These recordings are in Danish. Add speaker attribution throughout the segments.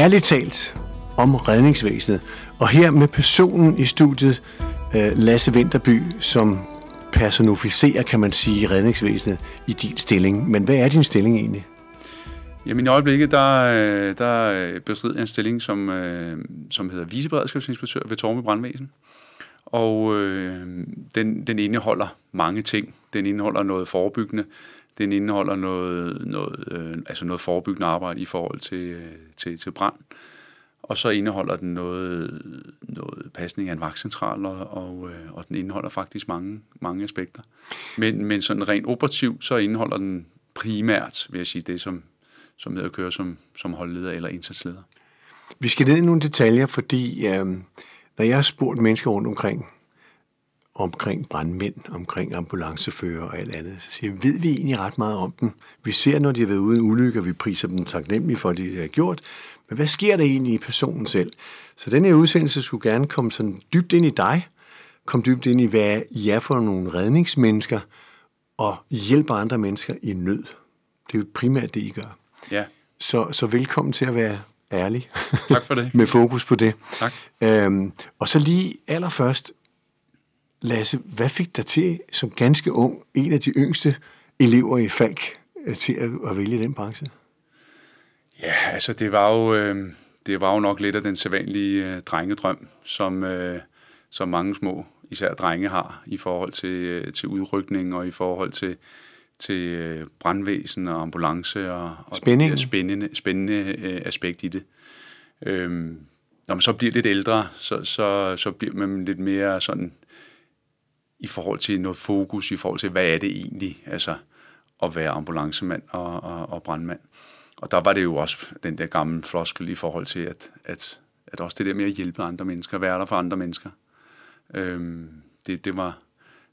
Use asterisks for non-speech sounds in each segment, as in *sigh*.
Speaker 1: ærligt talt om redningsvæsenet. Og her med personen i studiet, øh, Lasse Vinterby, som personificerer, kan man sige, redningsvæsenet i din stilling. Men hvad er din stilling egentlig?
Speaker 2: Jamen i øjeblikket, der, øh, der øh, bestrider jeg en stilling, som, som hedder viceberedskabsinspektør ved Torme Brandvæsen. Og øh, den, den indeholder mange ting. Den indeholder noget forebyggende. Den indeholder noget, noget, øh, altså noget forebyggende arbejde i forhold til, øh, til, til brand. Og så indeholder den noget, noget pasning af en vagtcentral, og, og, øh, og den indeholder faktisk mange, mange aspekter. Men, men sådan rent operativt, så indeholder den primært, vil jeg sige, det som, som hedder at køre som, som holdleder eller indsatsleder.
Speaker 1: Vi skal ned i nogle detaljer, fordi øh, når jeg har spurgt mennesker rundt omkring, omkring brandmænd, omkring ambulancefører og alt andet, så siger vi, ved vi egentlig ret meget om dem. Vi ser, når de har været ude i en ulykke, og vi priser dem taknemmelige for, det, de har gjort. Men hvad sker der egentlig i personen selv? Så den her udsendelse skulle gerne komme sådan dybt ind i dig, komme dybt ind i, hvad I er for nogle redningsmennesker, og hjælper andre mennesker i nød. Det er jo primært det, I gør.
Speaker 2: Ja.
Speaker 1: Så, så velkommen til at være ærlig.
Speaker 2: Tak for det. *laughs*
Speaker 1: med fokus på det.
Speaker 2: Tak.
Speaker 1: Øhm, og så lige allerførst, Lasse, hvad fik dig til som ganske ung, en af de yngste elever i Falk, øh, til at, at vælge den branche?
Speaker 2: Ja, altså det var jo, øh, det var jo nok lidt af den sædvanlige øh, drengedrøm, som, øh, som mange små, især drenge har, i forhold til, øh, til udrykning og i forhold til, til øh, brandvæsen og ambulance og, og
Speaker 1: Spænding.
Speaker 2: spændende, spændende øh, aspekt i det. Øhm, når man så bliver lidt ældre, så, så, så bliver man lidt mere sådan i forhold til noget fokus, i forhold til, hvad er det egentlig, altså at være ambulancemand og, og, og brandmand. Og der var det jo også den der gamle floskel i forhold til, at, at, at også det der med at hjælpe andre mennesker, være der for andre mennesker, øhm, det, det, var,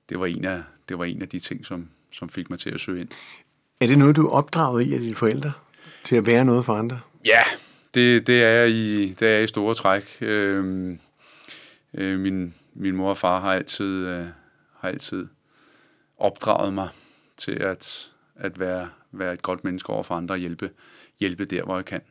Speaker 2: det, var en af, det var en af de ting, som, som fik mig til at søge ind.
Speaker 1: Er det noget, du er opdraget i af dine forældre? Til at være noget for andre?
Speaker 2: Ja, det, det, er, i, det er i store træk. Øhm, øh, min, min mor og far har altid, øh, har altid opdraget mig til at, at være, være et godt menneske over for andre og hjælpe, hjælpe der, hvor jeg kan.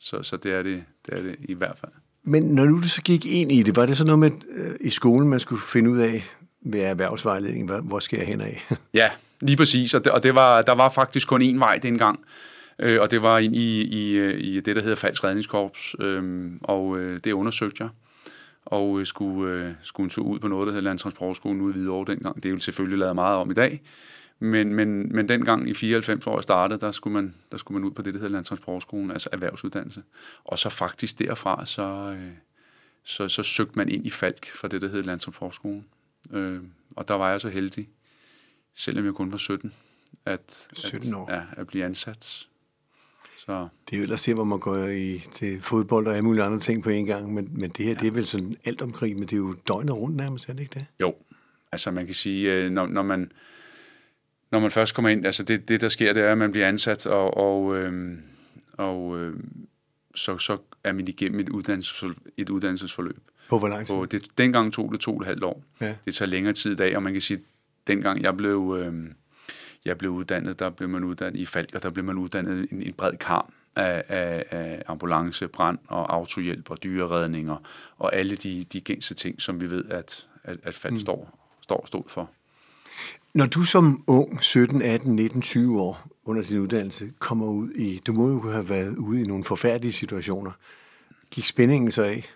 Speaker 2: Så, så det, er det, det er det i hvert fald.
Speaker 1: Men når du så gik ind i det, var det så noget med øh, i skolen, man skulle finde ud af ved erhvervsvejledning, hvor, hvor skal jeg hen af? *laughs*
Speaker 2: ja, lige præcis. Og, det, og det var, der var faktisk kun én vej dengang. Øh, og det var ind i, i, i det, der hedder Falsk Redningskorps. Øh, og øh, det undersøgte jeg og øh, skulle, øh, skulle en tur ud på noget, der hedder Landtransportskolen ude i Hvidovre dengang. Det er jo selvfølgelig lavet meget om i dag, men, men, men dengang i 94 år jeg startede, der skulle, man, der skulle man ud på det, der hedder Landtransportskolen, altså erhvervsuddannelse. Og så faktisk derfra, så, øh, så, så søgte man ind i Falk for det, der hedder Landtransportskolen. Øh, og der var jeg så heldig, selvom jeg kun var 17, at,
Speaker 1: 17 år.
Speaker 2: At, ja, at blive ansat. Så.
Speaker 1: Det er jo ellers det, hvor man går i, til fodbold og alle mulige andre ting på en gang, men, men det her, ja. det er vel sådan alt omkring, men det er jo døgnet rundt nærmest, er det ikke det?
Speaker 2: Jo, altså man kan sige, øh, når, når man når man først kommer ind, altså det, det der sker, det er, at man bliver ansat, og, og, øhm, og øhm, så, så er man igennem et, uddannelsesforløb, et uddannelsesforløb.
Speaker 1: På hvor lang tid?
Speaker 2: Og det, dengang tog det to og et halvt år.
Speaker 1: Ja.
Speaker 2: Det tager længere tid i dag, og man kan sige, dengang jeg blev, øhm, jeg blev uddannet, der blev man uddannet i Falk, og der blev man uddannet en, en bred karm af, af, af ambulance, brand og autohjælp og dyreredning og, og alle de, de gængse ting, som vi ved, at, at, at Falk mm. står, står stod for.
Speaker 1: Når du som ung, 17, 18, 19, 20 år under din uddannelse, kommer ud i, du må jo have været ude i nogle forfærdelige situationer. Gik spændingen så af?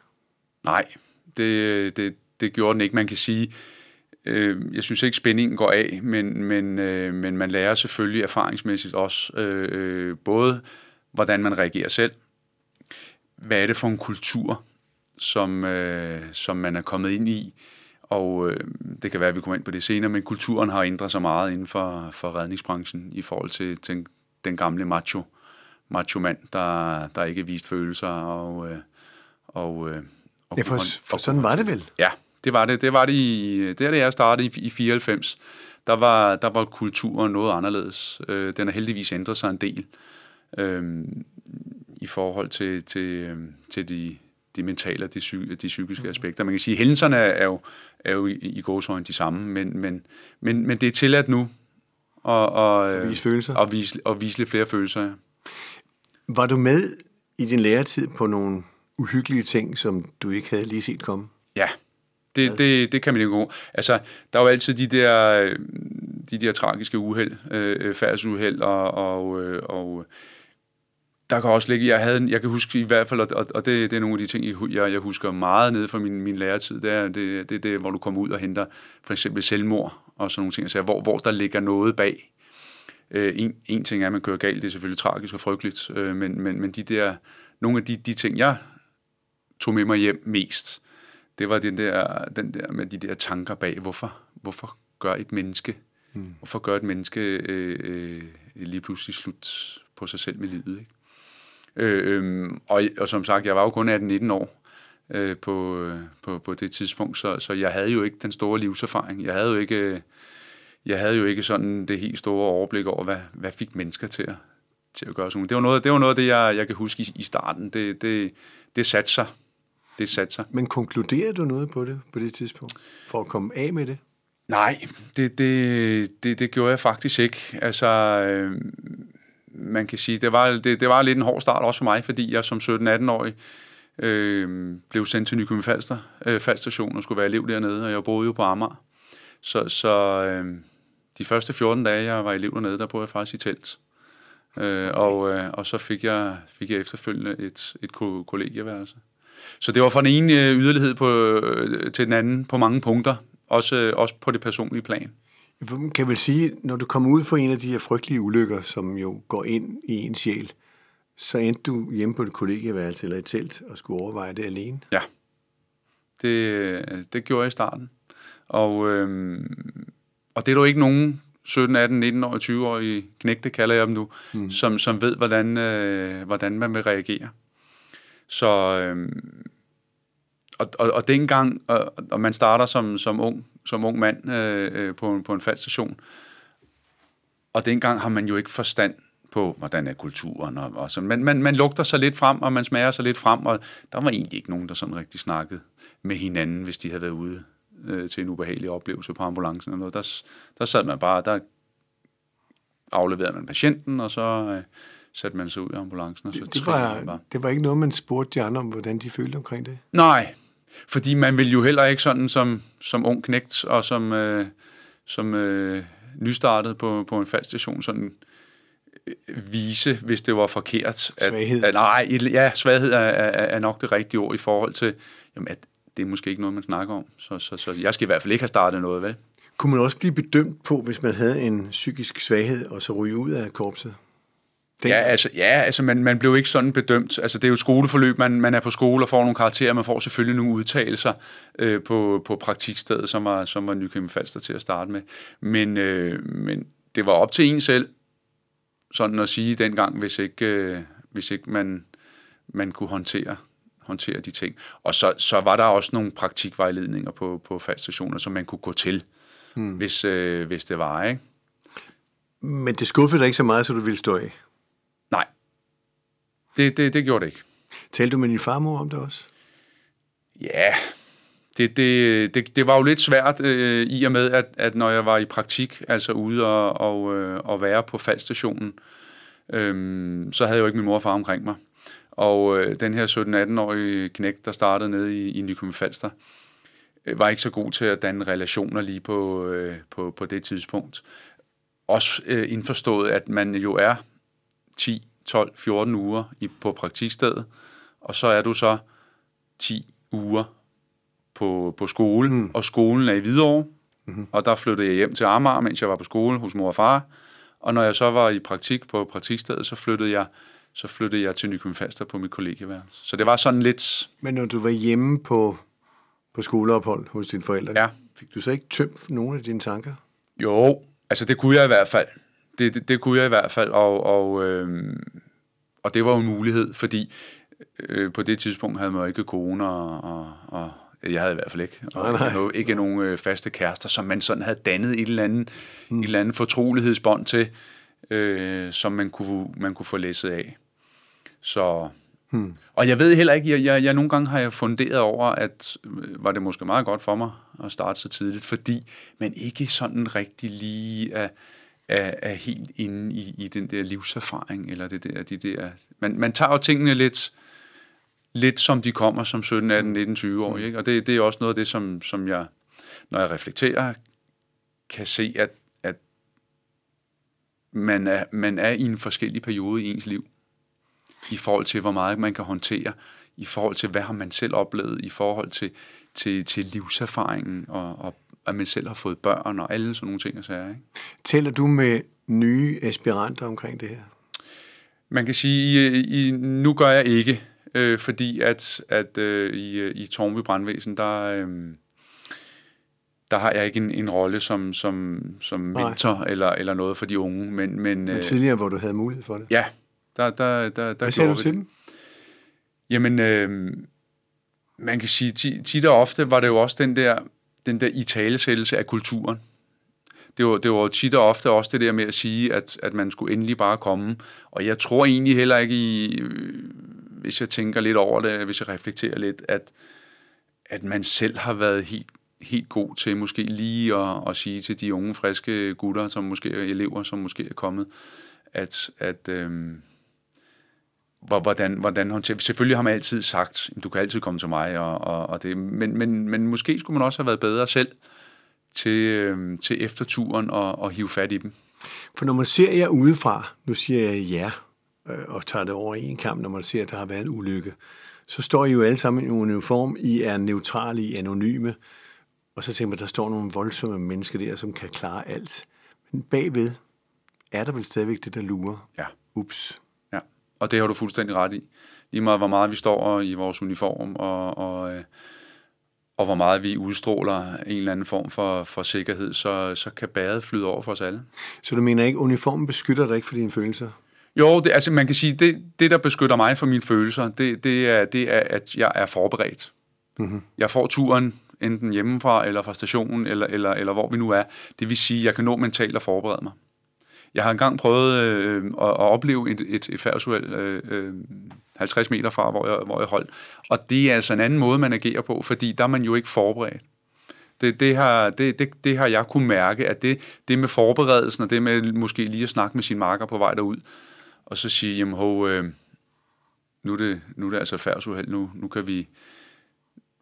Speaker 2: Nej, det, det, det gjorde den ikke. Man kan sige, øh, jeg synes ikke, spændingen går af, men, men, øh, men man lærer selvfølgelig erfaringsmæssigt også øh, både, hvordan man reagerer selv, hvad er det for en kultur, som, øh, som man er kommet ind i, og øh, det kan være, at vi kommer ind på det senere, men kulturen har ændret sig meget inden for, for redningsbranchen i forhold til, til den gamle macho, macho mand, der, der ikke vist følelser. Og, øh, og, øh,
Speaker 1: og ja, for, for sådan var det vel?
Speaker 2: Ja, det var det. Det var det, i, det er det, jeg startede i, i 94. Der var, der var kulturen noget anderledes. Øh, den har heldigvis ændret sig en del øh, i forhold til, til, øh, til de, de mentale og de, psy- de psykiske mm. aspekter. Man kan sige, at hændelserne er jo, er jo i, i gåsøjne de samme, men, men, men, men det er tilladt nu
Speaker 1: at, og, at vise følelser.
Speaker 2: Og vise, og vise lidt flere følelser, ja.
Speaker 1: Var du med i din læretid på nogle uhyggelige ting, som du ikke havde lige set komme?
Speaker 2: Ja, det, det, det kan man ikke gå. Altså, der er jo altid de der, de der tragiske uheld, øh, færdsuheld, og, og, øh, og der kan også ligge, jeg, havde, jeg kan huske i hvert fald, og, og det, det er nogle af de ting, jeg, jeg husker meget nede fra min, min læretid, det er det, det, det, hvor du kommer ud og henter for eksempel selvmord og sådan nogle ting, altså, hvor, hvor der ligger noget bag. Øh, en, en ting er, at man kører galt, det er selvfølgelig tragisk og frygteligt, øh, men, men, men de der, nogle af de, de ting, jeg tog med mig hjem mest, det var den der, den der med de der tanker bag, hvorfor, hvorfor gør et menneske, hmm. hvorfor gør et menneske øh, øh, lige pludselig slut på sig selv med livet, ikke? Øh, øh, og, og som sagt, jeg var jo kun 18-19 år øh, på, på, på det tidspunkt, så, så jeg havde jo ikke den store livserfaring. Jeg havde jo ikke, jeg havde jo ikke sådan det helt store overblik over, hvad, hvad fik mennesker til at, til at gøre sådan Det var noget, det var noget det, jeg, jeg kan huske i, i starten. Det, det, det satte sig. Det satte sig.
Speaker 1: Men konkluderede du noget på det på det tidspunkt, for at komme af med det?
Speaker 2: Nej, det, det, det, det gjorde jeg faktisk ikke. Altså, øh, man kan sige, det var, det, det var lidt en hård start også for mig, fordi jeg som 17-18-årig øh, blev sendt til Nykøbing Falster, øh, Falstation og skulle være elev dernede, og jeg boede jo på Amager. Så, så øh, de første 14 dage, jeg var elev dernede, der boede jeg faktisk i telt. Øh, og, øh, og så fik jeg, fik jeg efterfølgende et, et kollegieværelse. Så det var fra den ene øh, yderlighed på, øh, til den anden på mange punkter, også, også på det personlige plan.
Speaker 1: Jeg kan vel sige, når du kommer ud for en af de her frygtelige ulykker, som jo går ind i en sjæl, så endte du hjemme på et kollegieværelse eller et telt og skulle overveje det alene?
Speaker 2: Ja, det, det gjorde jeg i starten. Og, øhm, og det er jo ikke nogen 17, 18, 19 år, 20 år knægte, kalder jeg dem nu, mm. som, som ved, hvordan, øh, hvordan man vil reagere. Så, øhm, og, og, og det engang og, og man starter som, som ung, som ung mand øh, på, på, på en fast station, og dengang har man jo ikke forstand på, hvordan er kulturen, og, og sådan. Man, man, man lugter sig lidt frem, og man smager sig lidt frem, og der var egentlig ikke nogen, der sådan rigtig snakkede med hinanden, hvis de havde været ude øh, til en ubehagelig oplevelse på ambulancen eller noget. Der, der sad man bare, der afleverede man patienten, og så øh, satte man sig ud i ambulancen. Og så
Speaker 1: det, var, bare. det var ikke noget, man spurgte de andre om, hvordan de følte omkring det?
Speaker 2: Nej, fordi man vil jo heller ikke sådan som, som ung knægt og som, øh, som øh, nystartet på, på en fast station sådan øh, vise, hvis det var forkert.
Speaker 1: At, svaghed.
Speaker 2: At, nej, ja, svaghed er, er, er nok det rigtige ord i forhold til, jamen, at det er måske ikke noget, man snakker om. Så, så, så jeg skal i hvert fald ikke have startet noget, vel?
Speaker 1: Kunne man også blive bedømt på, hvis man havde en psykisk svaghed, og så ryge ud af korpset?
Speaker 2: Det... Ja, altså, ja, altså man, man blev ikke sådan bedømt. Altså, det er jo et skoleforløb, man, man er på skole og får nogle karakterer, man får selvfølgelig nogle udtalelser øh, på, på praktikstedet, som var, som var Nykøbing Falster til at starte med. Men, øh, men det var op til en selv, sådan at sige dengang, hvis ikke, øh, hvis ikke man, man kunne håndtere, håndtere de ting. Og så, så var der også nogle praktikvejledninger på, på faststationer, som man kunne gå til, hmm. hvis, øh, hvis det var, ikke?
Speaker 1: Men det skuffede dig ikke så meget, så du ville stå af?
Speaker 2: Det, det, det gjorde det ikke.
Speaker 1: Talte du med din farmor om det også?
Speaker 2: Ja, det, det, det, det var jo lidt svært øh, i og med, at, at når jeg var i praktik, altså ude og, og, øh, og være på faldstationen, øh, så havde jeg jo ikke min mor og far omkring mig. Og øh, den her 17-18-årige knæk, der startede nede i, i Nykøbing Falster, øh, var ikke så god til at danne relationer lige på, øh, på, på det tidspunkt. Også øh, indforstået, at man jo er 10, 12, 14 uger i, på praktikstedet, og så er du så 10 uger på, på skole, mm. og skolen er i Hvidovre, mm-hmm. og der flyttede jeg hjem til Amager, mens jeg var på skole hos mor og far, og når jeg så var i praktik på praktikstedet, så flyttede jeg så flyttede jeg til Nykøbing Falster på mit kollegieværelse. Så det var sådan lidt...
Speaker 1: Men når du var hjemme på, på skoleophold hos dine forældre,
Speaker 2: ja.
Speaker 1: fik du så ikke tømt nogle af dine tanker?
Speaker 2: Jo, altså det kunne jeg i hvert fald det, det, det kunne jeg i hvert fald, og, og, øh, og det var jo en mulighed, fordi øh, på det tidspunkt havde man jo ikke corona, og, og, og jeg havde i hvert fald ikke, og nej, nej. ikke nogen øh, faste kærester, som man sådan havde dannet et eller andet, hmm. et eller andet fortrolighedsbånd til, øh, som man kunne, man kunne få læsset af. Så, hmm. Og jeg ved heller ikke, jeg, jeg, jeg nogle gange har jeg funderet over, at øh, var det måske meget godt for mig at starte så tidligt, fordi man ikke sådan rigtig lige er er, er helt inde i, i den der livserfaring, eller det der, de der... Man, man tager jo tingene lidt, lidt som de kommer som 17, 18, 19, 20 år, ikke? Og det, det er også noget af det, som, som jeg, når jeg reflekterer, kan se, at, at man, er, man er i en forskellig periode i ens liv, i forhold til, hvor meget man kan håndtere, i forhold til, hvad har man selv oplevet, i forhold til, til, til livserfaringen, og, og at man selv har fået børn, og alle sådan nogle ting og sager. Ikke?
Speaker 1: Tæller du med nye aspiranter omkring det her?
Speaker 2: Man kan sige, i, i, nu gør jeg ikke, øh, fordi at, at øh, i, i Tornby Brandvæsen, der, øh, der har jeg ikke en, en rolle som, som, som mentor eller, eller noget for de unge. Men, men,
Speaker 1: men tidligere, hvor du havde mulighed for det?
Speaker 2: Ja, der, der, der, der
Speaker 1: Hvad sagde du til dem?
Speaker 2: Jamen, øh, man kan sige, tit og ofte var det jo også den der, den der italesættelse af kulturen. Det var, det var tit og ofte også det der med at sige, at, at man skulle endelig bare komme. Og jeg tror egentlig heller ikke, i, øh, hvis jeg tænker lidt over det, hvis jeg reflekterer lidt, at, at man selv har været helt, helt god til måske lige at, at sige til de unge, friske gutter, som måske er elever, som måske er kommet, at, at øhm, hvordan, hvordan håndterer Selvfølgelig har man altid sagt, du kan altid komme til mig, og, og, og det, men, men, men måske skulle man også have været bedre selv til, øhm, til efterturen og, og hive fat i dem.
Speaker 1: For når man ser jer udefra, nu siger jeg ja, øh, og tager det over i en kamp, når man ser, at der har været en ulykke, så står I jo alle sammen i uniform, I er neutrale, I er anonyme, og så tænker man, der står nogle voldsomme mennesker der, som kan klare alt. Men bagved er der vel stadigvæk det, der lurer.
Speaker 2: Ja.
Speaker 1: Ups.
Speaker 2: Og det har du fuldstændig ret i. Lige meget, hvor meget vi står i vores uniform, og, og, øh, og hvor meget vi udstråler en eller anden form for, for sikkerhed, så, så kan bæret flyde over for os alle.
Speaker 1: Så du mener ikke, uniformen beskytter dig ikke for dine følelser?
Speaker 2: Jo, det, altså man kan sige, det, det der beskytter mig for mine følelser, det, det, er, det er, at jeg er forberedt. Mm-hmm. Jeg får turen enten hjemmefra, eller fra stationen, eller, eller, eller hvor vi nu er. Det vil sige, at jeg kan nå mentalt at forberede mig. Jeg har engang prøvet øh, at, at opleve et, et, et færdsuel øh, øh 50 meter fra, hvor jeg, hvor jeg holdt. Og det er altså en anden måde, man agerer på, fordi der er man jo ikke forberedt. Det, det, har, det, det, det har jeg kunne mærke, at det, det med forberedelsen, og det med måske lige at snakke med sin marker på vej derud, og så sige, jamen hov, øh, nu, er det, nu er det altså færdsuheld, nu, nu kan vi,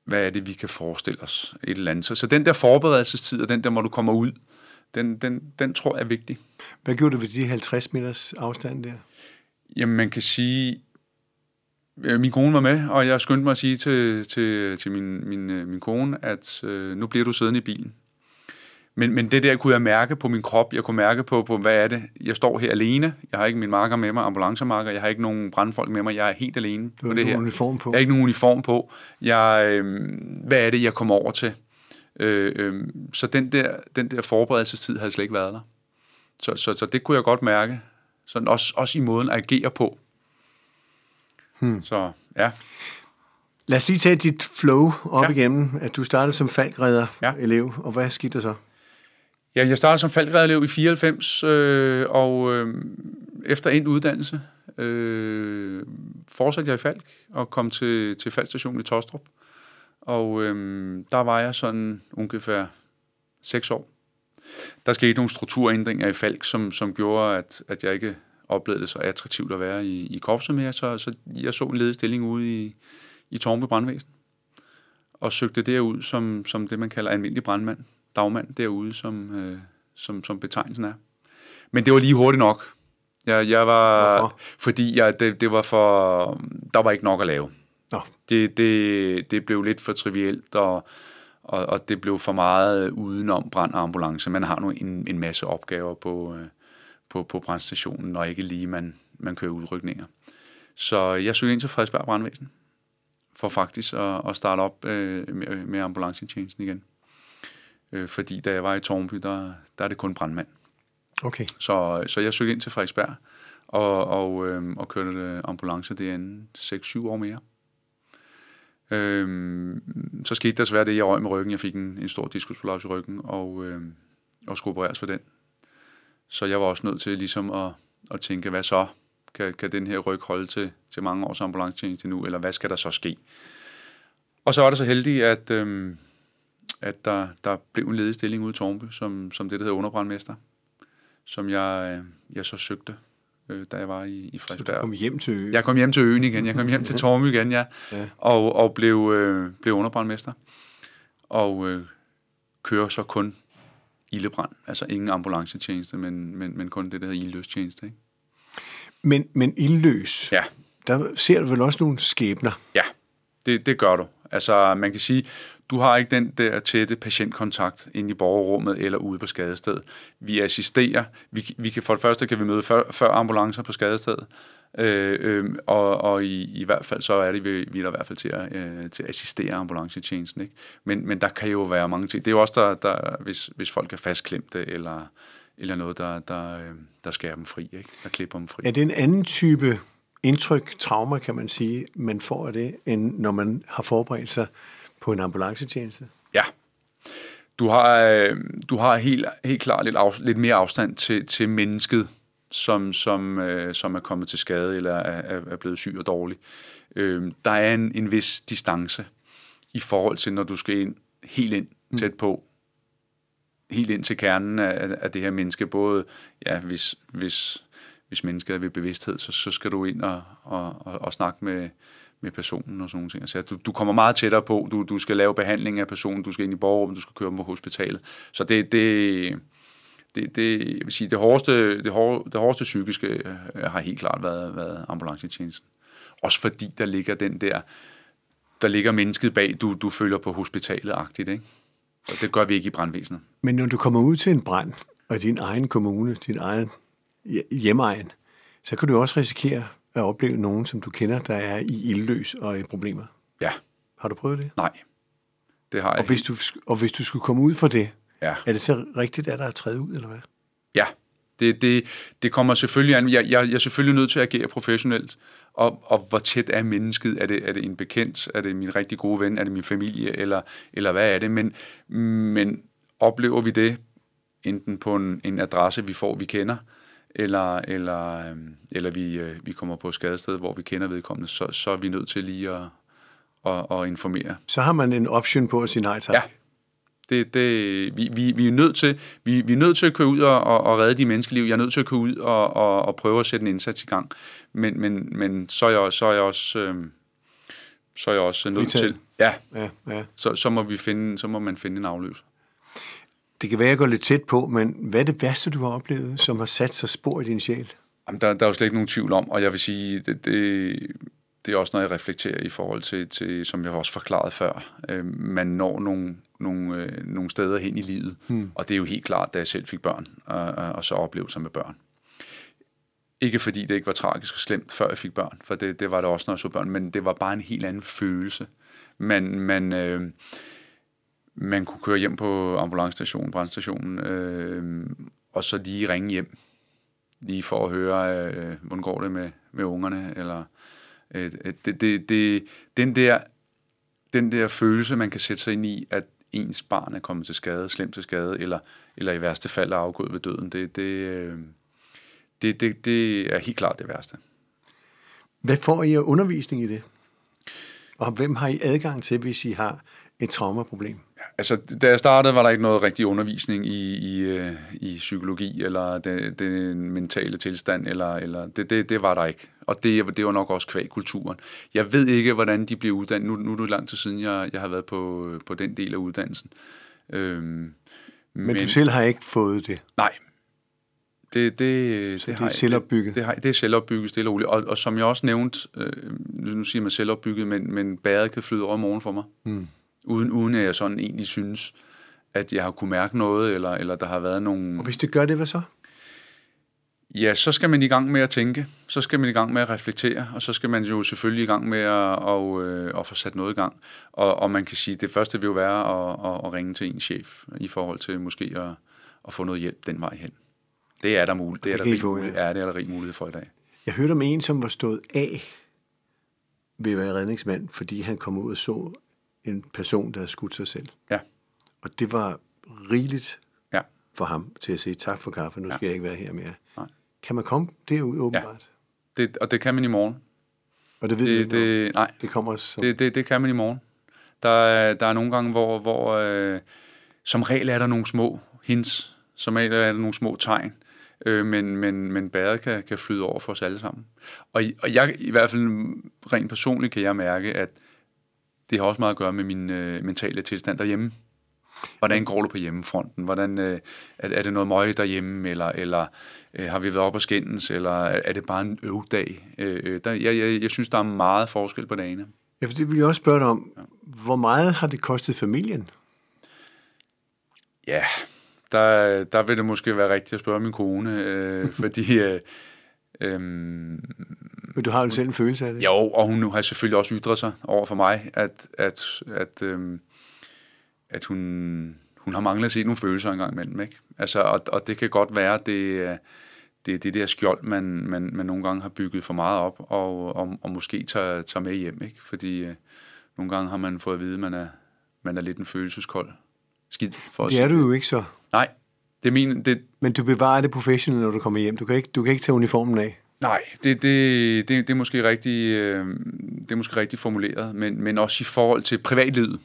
Speaker 2: hvad er det, vi kan forestille os, et eller andet. Så, så den der forberedelsestid, og den der, hvor du kommer ud, den, den, den tror jeg er vigtig.
Speaker 1: Hvad gjorde du ved de 50 meters afstand der?
Speaker 2: Jamen, man kan sige, min kone var med, og jeg skyndte mig at sige til, til, til min, min, øh, min kone, at øh, nu bliver du siddende i bilen. Men, men det der kunne jeg mærke på min krop. Jeg kunne mærke på, på, hvad er det? Jeg står her alene. Jeg har ikke min marker med mig, ambulancemarker. Jeg har ikke nogen brandfolk med mig. Jeg er helt alene
Speaker 1: du
Speaker 2: på det her.
Speaker 1: uniform på.
Speaker 2: Jeg har ikke nogen uniform på. Jeg, øh, hvad er det, jeg kommer over til? Øh, øh, så den der, den der forberedelsestid havde slet ikke været der. Så, så, så det kunne jeg godt mærke. Sådan også, også i måden at agere på. Hmm. Så ja.
Speaker 1: Lad os lige tage dit flow op ja. igennem, at du startede som falkredder-elev, ja. og hvad skete der så?
Speaker 2: Ja, jeg startede som falkredderelev i 94, øh, og øh, efter en uddannelse øh, fortsatte jeg i Falk og kom til, til Falkstationen i Tostrup. Og øh, der var jeg sådan ungefær 6 år. Der skete nogle strukturændringer i Falk, som, som gjorde, at, at jeg ikke oplevede det så attraktivt at være i, i korpset mere, så, så jeg så en ledig stilling ude i, i Tornby Brandvæsen, og søgte derud som, som det, man kalder almindelig brandmand dagmand derude, som, øh, som, som betegnelsen er. Men det var lige hurtigt nok. Jeg, jeg var, Hvorfor? Fordi jeg, det, det var for, der var ikke nok at lave. Nå. Det, det, det blev lidt for trivielt, og, og, og det blev for meget udenom brand og ambulance. Man har nu en, en masse opgaver på, øh, på, på brandstationen, når ikke lige man, man kører udrykninger. Så jeg søgte ind til Frederiksberg Brandvæsen, for faktisk at, at starte op øh, med, med ambulancetjenesten igen. Øh, fordi da jeg var i Tornby, der, der er det kun brandmand.
Speaker 1: Okay.
Speaker 2: Så, så jeg søgte ind til Frederiksberg og, og, øh, og kørte ambulance derinde 6-7 år mere. Øhm, så skete der svært det, jeg røg med ryggen. Jeg fik en, en stor diskusprolaps i ryggen og, øhm, og skulle opereres for den. Så jeg var også nødt til ligesom at, at tænke, hvad så? Kan, kan den her ryg holde til, til mange års ambulancetjeneste nu, eller hvad skal der så ske? Og så var det så heldigt, at, øhm, at der, der blev en ledig stilling ude i Tornby, som, som det, der hedder underbrandmester. som jeg, øh, jeg så søgte, øh, da jeg var i, i Frederiksberg.
Speaker 1: Så du kom hjem til øen?
Speaker 2: Jeg kom hjem til øen igen. Jeg kom hjem til Tormy igen, ja. ja. Og, og blev, øh, blev underbrandmester. Og øh, kører så kun ildebrand. Altså ingen ambulancetjeneste, men, men, men kun det, der hedder ildløstjeneste. Ikke?
Speaker 1: Men, men ildløs,
Speaker 2: ja.
Speaker 1: der ser du vel også nogle skæbner?
Speaker 2: Ja, det, det gør du. Altså man kan sige, du har ikke den der tætte patientkontakt inde i borgerrummet eller ude på skadestedet. Vi assisterer. Vi, vi kan, for det første kan vi møde før, før ambulancer på skadestedet. Øh, øh, og og i, i hvert fald så er det, vi, vi er der i hvert fald til at, øh, til at assistere ambulancetjenesten. Ikke? Men, men der kan jo være mange ting. Det er jo også, der, der, hvis, hvis folk er fastklemte, eller, eller noget, der, der, øh, der skærer dem fri, ikke? der klipper dem fri.
Speaker 1: Er det en anden type indtryk, trauma kan man sige, man får af det, end når man har forberedt sig på en ambulancetjeneste?
Speaker 2: Ja. Du har, øh, du har helt, helt klart lidt, af, lidt mere afstand til, til mennesket, som, som, øh, som er kommet til skade eller er, er blevet syg og dårlig. Øh, der er en, en vis distance i forhold til, når du skal ind helt ind mm. tæt på, helt ind til kernen af, af det her menneske, både ja, hvis, hvis, hvis mennesket er ved bevidsthed, så, så skal du ind og, og, og, og snakke med, med personen og sådan nogle ting. Altså, du, du kommer meget tættere på, du, du skal lave behandling af personen, du skal ind i borgerrummet, du skal køre dem på hospitalet. Så det, det, det, det, jeg vil sige, det hårdeste, det, hårde, det hårdeste psykiske øh, har helt klart været, været ambulancetjenesten. Også fordi der ligger den der, der ligger mennesket bag, du, du følger på hospitalet-agtigt, ikke? Og det gør vi ikke i brandvæsenet.
Speaker 1: Men når du kommer ud til en brand, og din egen kommune, din egen hjemmeegn, så kan du også risikere at opleve nogen, som du kender, der er i ildløs og i problemer.
Speaker 2: Ja.
Speaker 1: Har du prøvet det?
Speaker 2: Nej, det har jeg
Speaker 1: og hvis, du, og hvis du skulle komme ud for det,
Speaker 2: ja.
Speaker 1: er det så rigtigt, at der er træet ud, eller hvad?
Speaker 2: Ja, det, det, det kommer selvfølgelig an. Jeg, jeg, jeg er selvfølgelig nødt til at agere professionelt. Og, og hvor tæt er mennesket? Er det, er det en bekendt? Er det min rigtig gode ven? Er det min familie? Eller, eller hvad er det? Men, men oplever vi det enten på en, en adresse, vi får, vi kender, eller, eller, øhm, eller vi, øh, vi kommer på et skadested, hvor vi kender vedkommende, så, så er vi nødt til lige at, at, at informere.
Speaker 1: Så har man en option på at sige nej tak?
Speaker 2: Ja. Det, det, vi, vi, vi, er nødt til, vi, vi er nødt til at køre ud og, og, og redde de menneskeliv. Jeg er nødt til at køre ud og, og, og prøve at sætte en indsats i gang. Men, men, men så, er jeg, så er jeg også... Øh, så er jeg også nødt til.
Speaker 1: Ja. ja, ja.
Speaker 2: Så, så, må vi finde, så må man finde en afløser.
Speaker 1: Det kan være, at jeg går lidt tæt på, men hvad er det værste, du har oplevet, som har sat sig spor i din sjæl?
Speaker 2: Jamen, der, der er jo slet ikke nogen tvivl om, og jeg vil sige, det, det, det er også noget, jeg reflekterer i forhold til, til som jeg har også forklaret før. Øh, man når nogle, nogle, øh, nogle steder hen i livet, hmm. og det er jo helt klart, da jeg selv fik børn, og, og så oplevelser med børn. Ikke fordi det ikke var tragisk og slemt, før jeg fik børn, for det, det var det også, når jeg så børn, men det var bare en helt anden følelse. Man, man, øh, man kunne køre hjem på ambulancestationen, brandstationen, øh, og så lige ringe hjem, lige for at høre, øh, hvordan går det med, med ungerne, eller øh, det, det, det, den, der, den der følelse, man kan sætte sig ind i, at ens barn er kommet til skade, slemt til skade, eller, eller i værste fald er afgået ved døden, det, det, øh, det, det, det er helt klart det værste.
Speaker 1: Hvad får I af undervisning i det? Og hvem har I adgang til, hvis I har et traumaproblem?
Speaker 2: Altså, da jeg startede, var der ikke noget rigtig undervisning i, i, øh, i psykologi, eller den, den mentale tilstand, eller, eller det, det, det var der ikke. Og det, det var nok også kvæg kulturen. Jeg ved ikke, hvordan de bliver uddannet. Nu, nu er det lang tid siden, jeg, jeg har været på, på den del af uddannelsen. Øhm,
Speaker 1: men, men du selv har ikke fået det?
Speaker 2: Nej. Det, det,
Speaker 1: Så det, det er selvopbygget?
Speaker 2: Det, det, har, det er selvopbygget, stille og roligt. Og, og som jeg også nævnte, øh, nu siger man selvopbygget, men, men bæret kan flyde over morgen for mig. Hmm uden, uden at jeg sådan egentlig synes, at jeg har kunne mærke noget, eller, eller der har været nogle...
Speaker 1: Og hvis det gør det, hvad så?
Speaker 2: Ja, så skal man i gang med at tænke, så skal man i gang med at reflektere, og så skal man jo selvfølgelig i gang med at, og, øh, at få sat noget i gang. Og, og man kan sige, at det første vil jo være at, at, at ringe til en chef, i forhold til måske at, at få noget hjælp den vej hen. Det er der muligt. Det er der rig, mulighed, ja. er det er der rig mulighed for i dag.
Speaker 1: Jeg hørte om en, som var stået af ved at være redningsmand, fordi han kom ud og så en person, der havde skudt sig selv.
Speaker 2: Ja.
Speaker 1: Og det var rigeligt
Speaker 2: ja.
Speaker 1: for ham til at sige tak for kaffe, nu ja. skal jeg ikke være her mere.
Speaker 2: Nej.
Speaker 1: Kan man komme derud åbenbart?
Speaker 2: Ja. Det, og det kan man i morgen.
Speaker 1: Og det ved
Speaker 2: det,
Speaker 1: du
Speaker 2: det, Nej.
Speaker 1: Det kommer som...
Speaker 2: det, det, det kan man i morgen. Der er, der er nogle gange, hvor, hvor øh, som regel er der nogle små hints, som regel er der nogle små tegn. øh, men, men, men bæret kan, kan flyde over for os alle sammen. Og, og jeg, i hvert fald rent personligt, kan jeg mærke, at det har også meget at gøre med min øh, mentale tilstand derhjemme. Hvordan går det på hjemmefronten? Hvordan, øh, er, er det noget møg derhjemme, eller, eller øh, har vi været op og skændes, eller er det bare en øvdag? Øh, øh, der, jeg, jeg, jeg synes, der er meget forskel på dagene.
Speaker 1: Ja, for det vil jeg også spørge dig om. Ja. Hvor meget har det kostet familien?
Speaker 2: Ja, der, der vil det måske være rigtigt at spørge min kone, øh, fordi... Øh, øh,
Speaker 1: Men du har jo selv en følelse af det?
Speaker 2: Jo, og hun har selvfølgelig også ytret sig over for mig, at, at, at, øh, at hun, hun har manglet at se nogle følelser engang imellem. Ikke? Altså, og, og det kan godt være, det, det er det der skjold, man, man, man nogle gange har bygget for meget op, og, og, og måske tager, tager med hjem. Ikke? Fordi øh, nogle gange har man fået at vide, at man er, man er lidt en følelseskold skid. For
Speaker 1: det er du jo ikke så.
Speaker 2: Nej. Det er min, det...
Speaker 1: Men du bevarer det professionelle, når du kommer hjem. Du kan ikke, du kan ikke tage uniformen af.
Speaker 2: Nej, det, det, det, det, er måske rigtig, øh, det er måske rigtig formuleret, men, men også i forhold til privatlivet.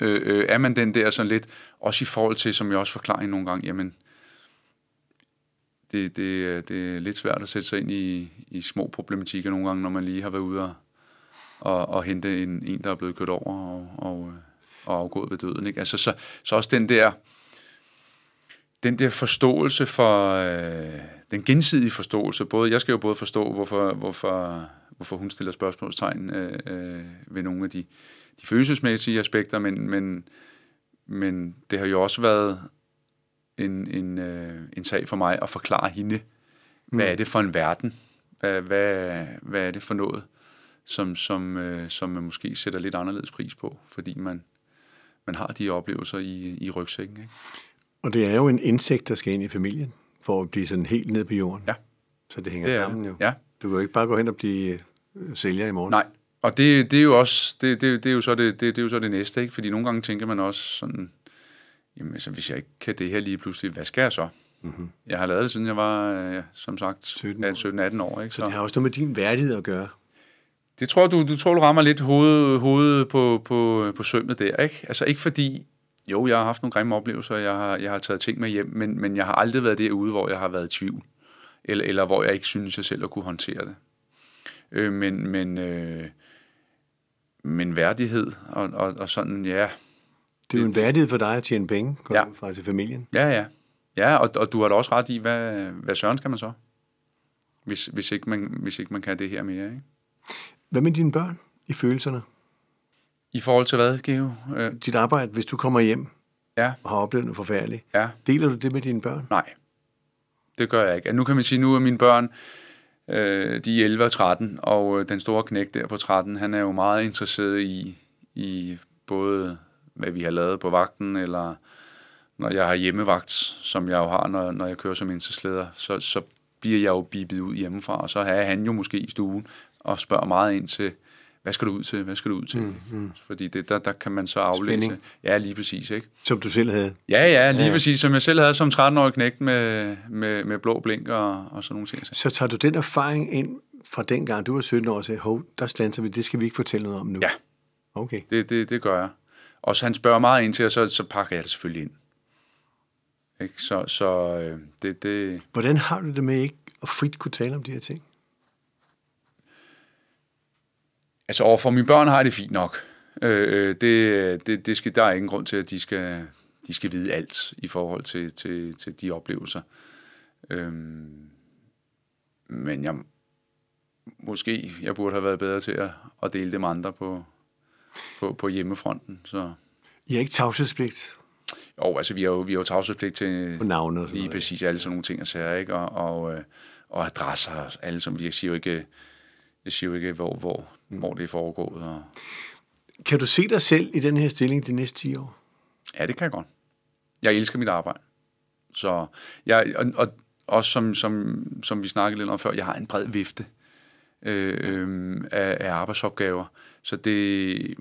Speaker 2: Øh, øh, er man den der sådan lidt, også i forhold til, som jeg også forklarer nogle gange, jamen, det, det, øh, det er lidt svært at sætte sig ind i, i små problematikker nogle gange, når man lige har været ude og, og, og hente en, en, der er blevet kørt over og, og, øh, og afgået ved døden. Ikke? Altså, så, så også den der, den der forståelse for, øh, den gensidige forståelse, både, jeg skal jo både forstå, hvorfor, hvorfor, hvorfor hun stiller spørgsmålstegn øh, øh, ved nogle af de, de følelsesmæssige aspekter, men, men, men det har jo også været en, en, øh, en sag for mig at forklare hende, hvad mm. er det for en verden? Hvad, hvad, hvad er det for noget, som, som, øh, som man måske sætter lidt anderledes pris på, fordi man, man har de oplevelser i, i rygsækken. Ikke?
Speaker 1: Og det er jo en insekt, der skal ind i familien, for at blive sådan helt ned på jorden.
Speaker 2: Ja.
Speaker 1: Så det hænger
Speaker 2: Det
Speaker 1: sammen jo.
Speaker 2: Ja.
Speaker 1: Du kan jo ikke bare gå hen og blive øh, sælger i morgen.
Speaker 2: Nej, og det, det er jo også, det, det, det, er jo så det, det, det er jo så det næste, ikke? Fordi nogle gange tænker man også sådan, jamen altså, hvis jeg ikke kan det her lige pludselig, hvad skal jeg så?
Speaker 1: Mm-hmm.
Speaker 2: Jeg har lavet det, siden jeg var, øh, som sagt,
Speaker 1: 17 år.
Speaker 2: 17-18 år, ikke?
Speaker 1: Så det har også noget med din værdighed at gøre.
Speaker 2: Det tror du, du tror, du rammer lidt hovedet, hovedet på, på, på sømmet der, ikke? Altså ikke fordi, jo, jeg har haft nogle grimme oplevelser, jeg har, jeg har taget ting med hjem, men, men jeg har aldrig været derude, hvor jeg har været i tvivl, eller, eller hvor jeg ikke synes, jeg selv at kunne håndtere det. Øh, men, men, øh, men værdighed og, og, og sådan, ja,
Speaker 1: Det er jo en værdighed for dig at tjene penge,
Speaker 2: ja.
Speaker 1: fra til familien.
Speaker 2: ja, ja. Ja, og, og du har da også ret i, hvad, hvad søren skal man så? Hvis, hvis, ikke man, hvis ikke man kan det her mere, ikke?
Speaker 1: Hvad med dine børn i følelserne?
Speaker 2: I forhold til hvad, Geo? Øh,
Speaker 1: Dit arbejde, hvis du kommer hjem
Speaker 2: ja,
Speaker 1: og har oplevet noget forfærdeligt.
Speaker 2: ja.
Speaker 1: Deler du det med dine børn?
Speaker 2: Nej, det gør jeg ikke. Nu kan man sige, nu er mine børn, øh, de er 11 og 13, og øh, den store knæk der på 13, han er jo meget interesseret i, i både, hvad vi har lavet på vagten, eller når jeg har hjemmevagt, som jeg jo har, når, når jeg kører som indsatsleder, så, så bliver jeg jo bibet ud hjemmefra, og så er han jo måske i stuen og spørger meget ind til, hvad skal du ud til, hvad skal du ud til? Mm, mm. Fordi det, der, der kan man så aflæse.
Speaker 1: Spænding.
Speaker 2: Ja, lige præcis, ikke?
Speaker 1: Som du selv havde.
Speaker 2: Ja, ja, lige
Speaker 1: Ja.
Speaker 2: præcis, som jeg selv havde som 13-årig knægt med, med, med blå blink og, og sådan nogle ting. Så,
Speaker 1: tager du den erfaring ind fra dengang, du var 17 år, og sagde, hov, der standser vi, det skal vi ikke fortælle noget om nu.
Speaker 2: Ja.
Speaker 1: Okay.
Speaker 2: det, det, det gør jeg. Og så han spørger meget ind til, og så, så pakker jeg det selvfølgelig ind. Ikke? Så, så øh, det, det,
Speaker 1: Hvordan har du det med ikke at frit kunne tale om de her ting?
Speaker 2: Altså overfor mine børn har jeg det fint nok. Øh, det, det, det skal, der er ingen grund til, at de skal, de skal vide alt i forhold til, til, til de oplevelser. Øhm, men jeg, måske jeg burde have været bedre til at, at dele det med andre på, på, på hjemmefronten. Så,
Speaker 1: I har ikke tavshedspligt
Speaker 2: jo, altså vi har jo, vi har jo tavshedspligt til
Speaker 1: på navnet
Speaker 2: lige
Speaker 1: noget.
Speaker 2: præcis alle sådan nogle ting og sager, ikke? Og, og, øh, og adresser, alle som, jeg siger jo ikke, jeg siger jo ikke, hvor, hvor,
Speaker 1: Mm.
Speaker 2: hvor det er foregået. Og,
Speaker 1: Kan du se dig selv i den her stilling de næste 10 år?
Speaker 2: Ja, det kan jeg godt. Jeg elsker mit arbejde. Så jeg, og, og også som, som, som vi snakkede lidt om før, jeg har en bred vifte øh, øh, af, af arbejdsopgaver. Så det,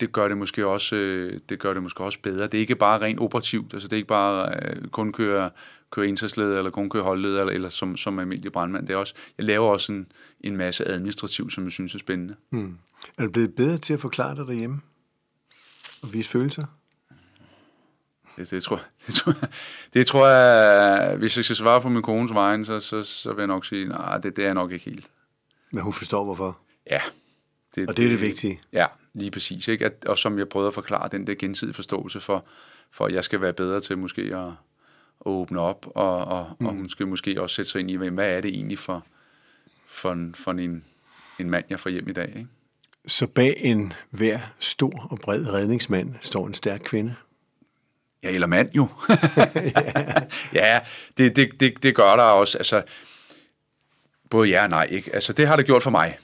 Speaker 2: det gør det måske også øh, det gør det måske også bedre. Det er ikke bare rent operativt, altså det er ikke bare øh, kun køre køre indsatsleder, eller kun køre holdleder, eller, eller som, som almindelig brandmand. Det er også, jeg laver også en, en masse administrativt, som jeg synes er spændende.
Speaker 1: Hmm. Er du blevet bedre til at forklare dig derhjemme? Og vise følelser?
Speaker 2: Det, det, tror, *laughs* det, tror, det tror jeg, hvis jeg skal svare på min kones vejen, så, så, så vil jeg nok sige, nej, det, det er nok ikke helt.
Speaker 1: Men hun forstår, hvorfor.
Speaker 2: Ja.
Speaker 1: Det, og det er det vigtige.
Speaker 2: Ja, lige præcis. Ikke? At, og som jeg prøvede at forklare, den der gensidige forståelse for, for at jeg skal være bedre til måske at, at åbne op, og, og, mm. og hun skal måske også sætte sig ind i, hvad er det egentlig for, for, en, for en, en mand, jeg får hjem i dag. Ikke?
Speaker 1: Så bag en hver stor og bred redningsmand står en stærk kvinde?
Speaker 2: Ja, eller mand jo. *laughs* *laughs* ja, det, det, det, det gør der også. Altså, både ja og nej. Ikke? Altså, det har det gjort for mig.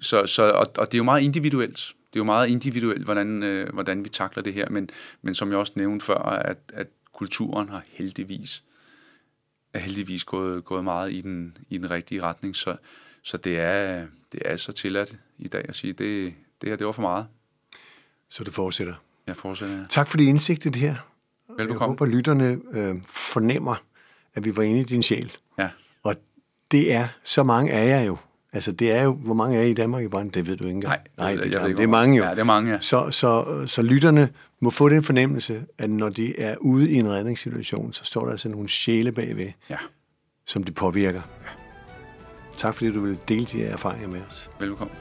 Speaker 2: Så, så, og, og det er jo meget individuelt. Det er jo meget individuelt, hvordan, øh, hvordan vi takler det her. Men, men som jeg også nævnte før, at, at kulturen har heldigvis er heldigvis gået, gået meget i den, i den rigtige retning. Så, så det, er, det er så tilladt i dag at sige, det, det her det var for meget.
Speaker 1: Så det fortsætter?
Speaker 2: Jeg fortsætter, ja.
Speaker 1: Tak for det indsigt i det her.
Speaker 2: Velbekomme.
Speaker 1: Jeg håber, lytterne øh, fornemmer, at vi var inde i din sjæl.
Speaker 2: Ja.
Speaker 1: Og det er så mange af jer jo. Altså, det er jo, hvor mange er I Danmark i brand? Det ved du ikke engang.
Speaker 2: Nej,
Speaker 1: Nej det,
Speaker 2: jeg
Speaker 1: det,
Speaker 2: ved
Speaker 1: det er mange jo.
Speaker 2: Ja, det er mange, ja.
Speaker 1: Så, så, så lytterne må få den fornemmelse, at når de er ude i en redningssituation, så står der altså nogle sjæle bagved,
Speaker 2: Ja,
Speaker 1: som det påvirker. Tak fordi du vil dele de her erfaringer med os.
Speaker 2: velbekomme.